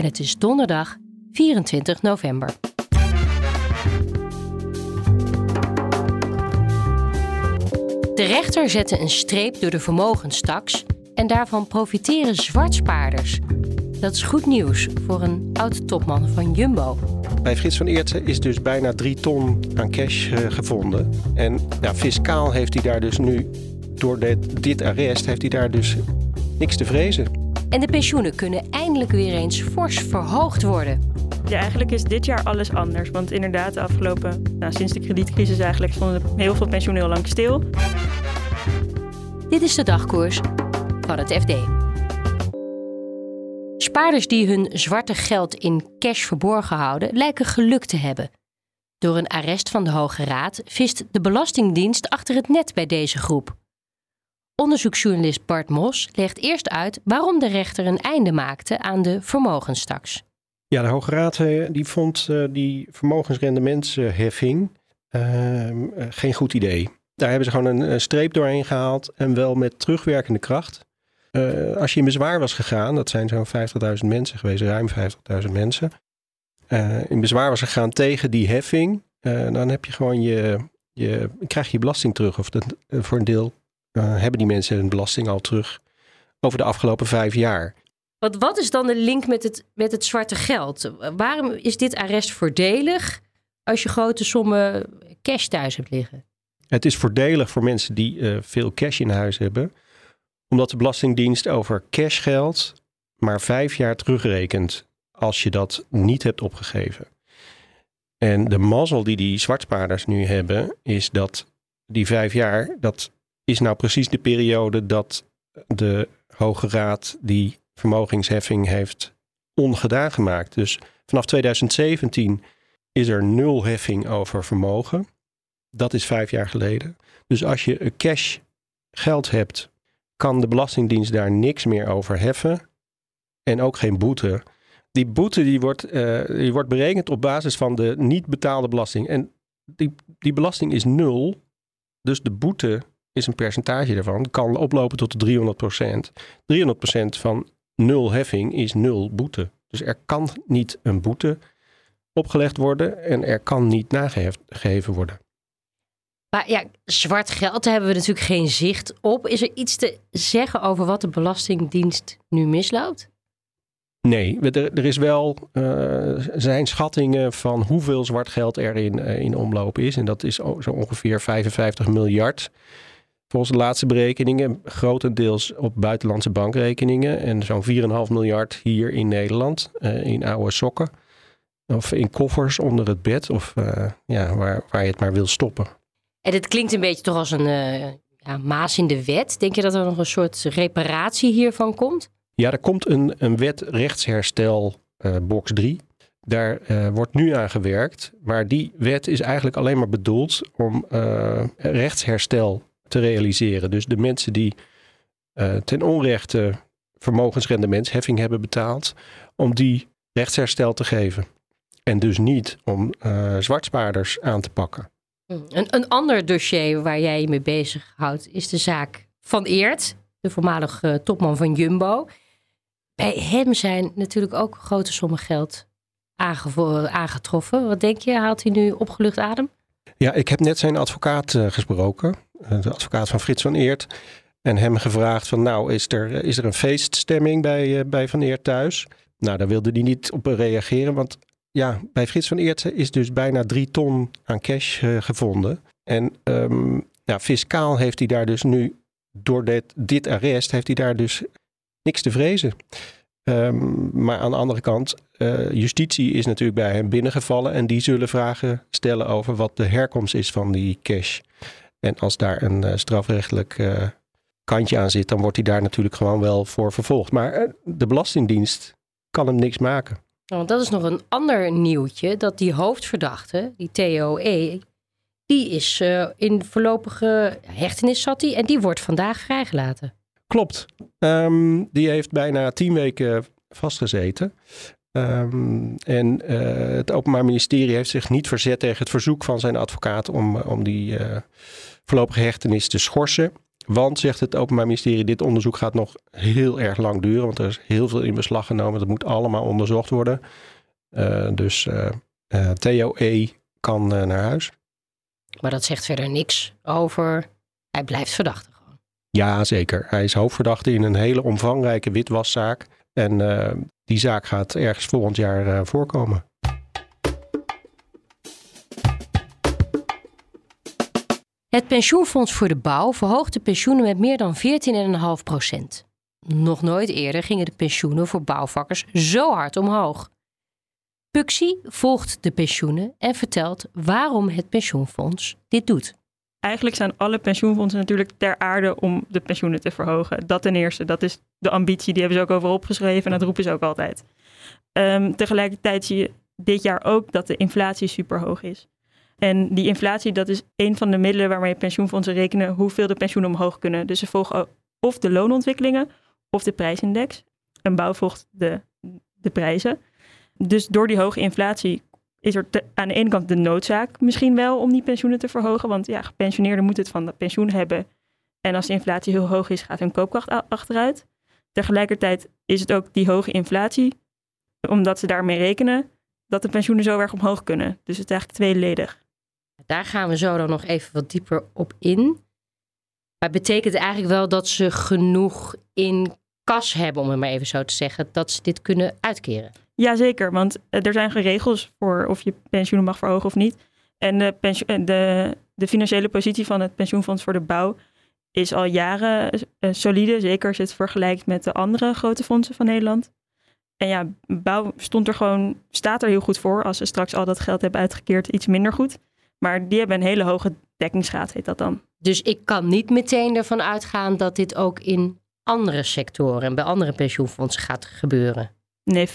en het is donderdag 24 november. De rechter zette een streep door de vermogenstaks en daarvan profiteren zwartspaarders. Dat is goed nieuws voor een oud-topman van Jumbo. Bij Frits van Eertsen is dus bijna drie ton aan cash uh, gevonden. En ja, fiscaal heeft hij daar dus nu, door dit, dit arrest, heeft hij daar dus niks te vrezen. En de pensioenen kunnen eindelijk weer eens fors verhoogd worden. Ja, eigenlijk is dit jaar alles anders. Want inderdaad, de afgelopen, nou, sinds de kredietcrisis eigenlijk, stonden heel veel pensioenen heel lang stil. Dit is de dagkoers van het FD. Spaarders die hun zwarte geld in cash verborgen houden, lijken geluk te hebben. Door een arrest van de Hoge Raad vist de Belastingdienst achter het net bij deze groep. Onderzoeksjournalist Bart Mos legt eerst uit waarom de rechter een einde maakte aan de vermogenstaks. Ja, de Hoge Raad eh, die vond uh, die vermogensrendementsheffing uh, geen goed idee. Daar hebben ze gewoon een, streep doorheen gehaald en wel met terugwerkende kracht. Als je in bezwaar was gegaan, dat zijn zo'n 50.000 mensen geweest, ruim 50.000 mensen. In bezwaar was gegaan tegen die heffing, dan heb je gewoon je, je, krijg je, belasting terug. Of voor een deel hebben die mensen hun belasting al terug over de afgelopen vijf jaar. Wat, wat is dan de link met het, met het zwarte geld? Waarom is dit arrest voordelig als je grote sommen cash thuis hebt liggen? Het is voordelig voor mensen die veel cash in huis hebben omdat de Belastingdienst over cashgeld maar vijf jaar terugrekent als je dat niet hebt opgegeven. En de mazzel die die zwartspaarders nu hebben, is dat die vijf jaar, dat is nou precies de periode dat de Hoge Raad die vermogensheffing heeft ongedaan gemaakt. Dus vanaf 2017 is er nul heffing over vermogen. Dat is vijf jaar geleden. Dus als je cash geld hebt kan de Belastingdienst daar niks meer over heffen. En ook geen boete. Die boete die wordt, uh, die wordt berekend op basis van de niet betaalde belasting. En die, die belasting is nul. Dus de boete is een percentage daarvan. Kan oplopen tot 300% 300% van nul heffing is nul boete. Dus er kan niet een boete opgelegd worden en er kan niet nageheven worden. Maar ja, zwart geld hebben we natuurlijk geen zicht op. Is er iets te zeggen over wat de Belastingdienst nu misloopt? Nee, er, er is wel uh, zijn schattingen van hoeveel zwart geld er in, uh, in omloop is. En dat is zo ongeveer 55 miljard. Volgens de laatste berekeningen grotendeels op buitenlandse bankrekeningen. En zo'n 4,5 miljard hier in Nederland uh, in oude sokken. Of in koffers onder het bed of ja, waar, waar je het maar wil stoppen. En het klinkt een beetje toch als een uh, ja, maas in de wet. Denk je dat er nog een soort reparatie hiervan komt? Ja, er komt een, een wet rechtsherstel box 3. Daar uh, wordt nu aan gewerkt. Maar die wet is eigenlijk alleen maar bedoeld om rechtsherstel te realiseren. Dus de mensen die ten onrechte vermogensrendementsheffing hebben betaald, om die rechtsherstel te geven. En dus niet om zwartspaarders aan te pakken. Mm. Een, een ander dossier waar jij je mee bezighoudt is de zaak van Eert, de voormalige topman van Jumbo. Bij hem zijn natuurlijk ook grote sommen geld aangetroffen. Wat denk je, haalt hij nu opgelucht adem? Ja, ik heb net zijn advocaat uh, gesproken, uh, de advocaat van Frits van Eert. En hem gevraagd van nou, is er, is er een feeststemming bij, uh, bij Van Eert thuis? Nou, daar wilde hij niet op reageren, want ja, bij Frits van Eertsen is dus bijna drie ton aan cash gevonden. En ja, fiscaal heeft hij daar dus nu, door dit, dit arrest, heeft hij daar dus niks te vrezen. Um, maar aan de andere kant, justitie is natuurlijk bij hem binnengevallen en die zullen vragen stellen over wat de herkomst is van die cash. En als daar een uh, strafrechtelijk uh, kantje aan zit, dan wordt hij daar natuurlijk gewoon wel voor vervolgd. Maar de Belastingdienst kan hem niks maken. Want dat is nog een ander nieuwtje, dat die hoofdverdachte, die TOE, die is in voorlopige hechtenis zat die en die wordt vandaag vrijgelaten. Klopt. Um, die heeft bijna tien weken vastgezeten. Um, en uh, het Openbaar Ministerie heeft zich niet verzet tegen het verzoek van zijn advocaat om, om die uh, voorlopige hechtenis te schorsen. Want, zegt het Openbaar Ministerie, dit onderzoek gaat nog heel erg lang duren. Want er is heel veel in beslag genomen. Dat moet allemaal onderzocht worden. Uh, dus TOE kan naar huis. Maar dat zegt verder niks over. Hij blijft verdachte gewoon. Ja, zeker. Hij is hoofdverdachte in een hele omvangrijke witwaszaak. En uh, die zaak gaat ergens volgend jaar uh, voorkomen. Het pensioenfonds voor de bouw verhoogt de pensioenen met meer dan 14,5 procent. Nog nooit eerder gingen de pensioenen voor bouwvakkers zo hard omhoog. Puxi volgt de pensioenen en vertelt waarom het pensioenfonds dit doet. Eigenlijk zijn alle pensioenfondsen natuurlijk ter aarde om de pensioenen te verhogen. Dat ten eerste, dat is de ambitie, die hebben ze ook over opgeschreven en dat roepen ze ook altijd. Um, tegelijkertijd zie je dit jaar ook dat de inflatie super hoog is. En die inflatie, dat is een van de middelen waarmee pensioenfondsen rekenen hoeveel de pensioenen omhoog kunnen. Dus ze volgen of de loonontwikkelingen of de prijsindex. Een bouw volgt de, de prijzen. Dus door die hoge inflatie is er aan de ene kant de noodzaak misschien wel om die pensioenen te verhogen. Want ja, gepensioneerden moeten het van dat pensioen hebben. En als de inflatie heel hoog is, gaat hun koopkracht achteruit. Tegelijkertijd is het ook die hoge inflatie, omdat ze daarmee rekenen, dat de pensioenen zo erg omhoog kunnen. Dus het is eigenlijk tweeledig. Daar gaan we zo dan nog even wat dieper op in. Maar betekent eigenlijk wel dat ze genoeg in kas hebben, om het maar even zo te zeggen, dat ze dit kunnen uitkeren. Jazeker, want eh, er zijn regels voor of je pensioenen mag verhogen of niet. En de, eh, de, de financiële positie van het pensioenfonds voor de bouw is al jaren uh, solide. Zeker als je het vergelijkt met de andere grote fondsen van Nederland. En ja, bouw stond er gewoon, staat er heel goed voor. Als ze straks al dat geld hebben uitgekeerd, iets minder goed. Maar die hebben een hele hoge dekkingsgraad, heet dat dan. Dus ik kan niet meteen ervan uitgaan dat dit ook in andere sectoren en bij andere pensioenfondsen gaat gebeuren. Nee, 14%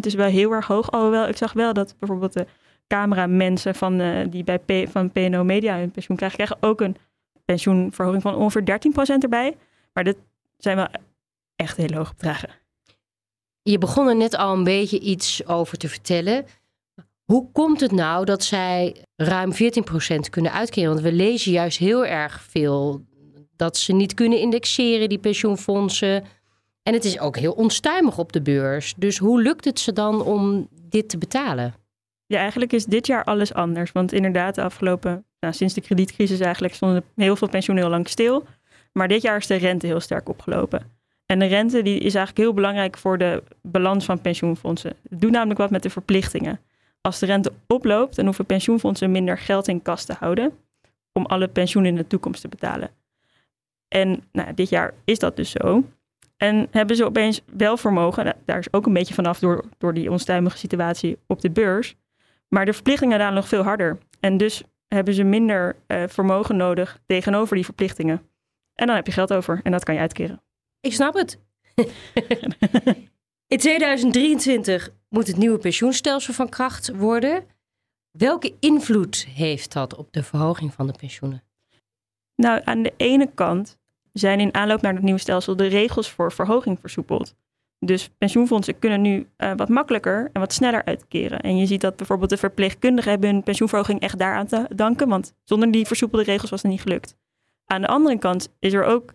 is wel heel erg hoog. Alhoewel, ik zag wel dat bijvoorbeeld de cameramensen van, uh, die bij van PNO Media hun pensioen krijgen, krijgen ook een pensioenverhoging van ongeveer 13% erbij. Maar dit zijn wel echt hele hoge bedragen. Je begon er net al een beetje iets over te vertellen. Hoe komt het nou dat zij ruim 14% kunnen uitkeren? Want we lezen juist heel erg veel dat ze niet kunnen indexeren, die pensioenfondsen. En het is ook heel onstuimig op de beurs. Dus hoe lukt het ze dan om dit te betalen? Ja, eigenlijk is dit jaar alles anders. Want inderdaad, de afgelopen, nou, sinds de kredietcrisis eigenlijk, stonden heel veel pensioenen heel lang stil. Maar dit jaar is de rente heel sterk opgelopen. En de rente die is eigenlijk heel belangrijk voor de balans van pensioenfondsen. Het doet namelijk wat met de verplichtingen. Als de rente oploopt, dan hoeven pensioenfondsen minder geld in kas te houden om alle pensioenen in de toekomst te betalen. En nou, dit jaar is dat dus zo. En hebben ze opeens wel vermogen, daar is ook een beetje vanaf door, door die onstuimige situatie op de beurs. Maar de verplichtingen gaan nog veel harder. En dus hebben ze minder uh, vermogen nodig tegenover die verplichtingen. En dan heb je geld over en dat kan je uitkeren. Ik snap het. In 2023 moet het nieuwe pensioenstelsel van kracht worden. Welke invloed heeft dat op de verhoging van de pensioenen? Nou, aan de ene kant zijn in aanloop naar het nieuwe stelsel de regels voor verhoging versoepeld. Dus pensioenfondsen kunnen nu uh, wat makkelijker en wat sneller uitkeren. En je ziet dat bijvoorbeeld de verpleegkundigen hebben hun pensioenverhoging echt daaraan te danken, want zonder die versoepelde regels was het niet gelukt. Aan de andere kant is er ook,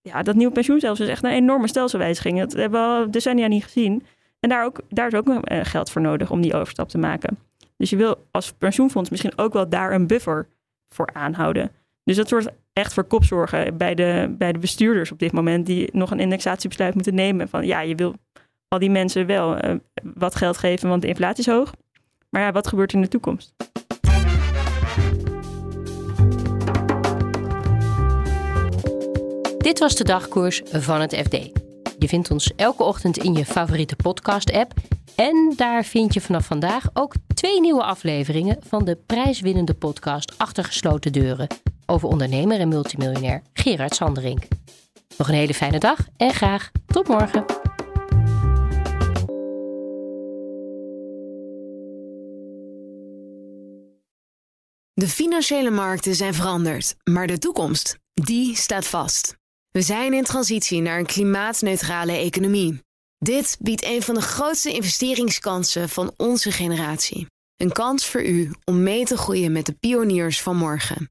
ja, dat nieuwe pensioenstelsel is echt een enorme stelselwijziging. Dat hebben we al decennia niet gezien. En daar, ook, daar is ook uh, geld voor nodig om die overstap te maken. Dus je wil als pensioenfonds misschien ook wel daar een buffer voor aanhouden. Dus dat soort echt voor kopzorgen bij de, bij de bestuurders op dit moment, die nog een indexatiebesluit moeten nemen. Van ja, je wil al die mensen wel uh, wat geld geven, want de inflatie is hoog. Maar ja, wat gebeurt in de toekomst? Dit was de dagkoers van het FD. Je vindt ons elke ochtend in je favoriete podcast-app. En daar vind je vanaf vandaag ook twee nieuwe afleveringen van de prijswinnende podcast Achter gesloten deuren over ondernemer en multimiljonair Gerard Sanderink. Nog een hele fijne dag en graag tot morgen. De financiële markten zijn veranderd, maar de toekomst, die staat vast. We zijn in transitie naar een klimaatneutrale economie. Dit biedt een van de grootste investeringskansen van onze generatie. Een kans voor u om mee te groeien met de pioniers van morgen.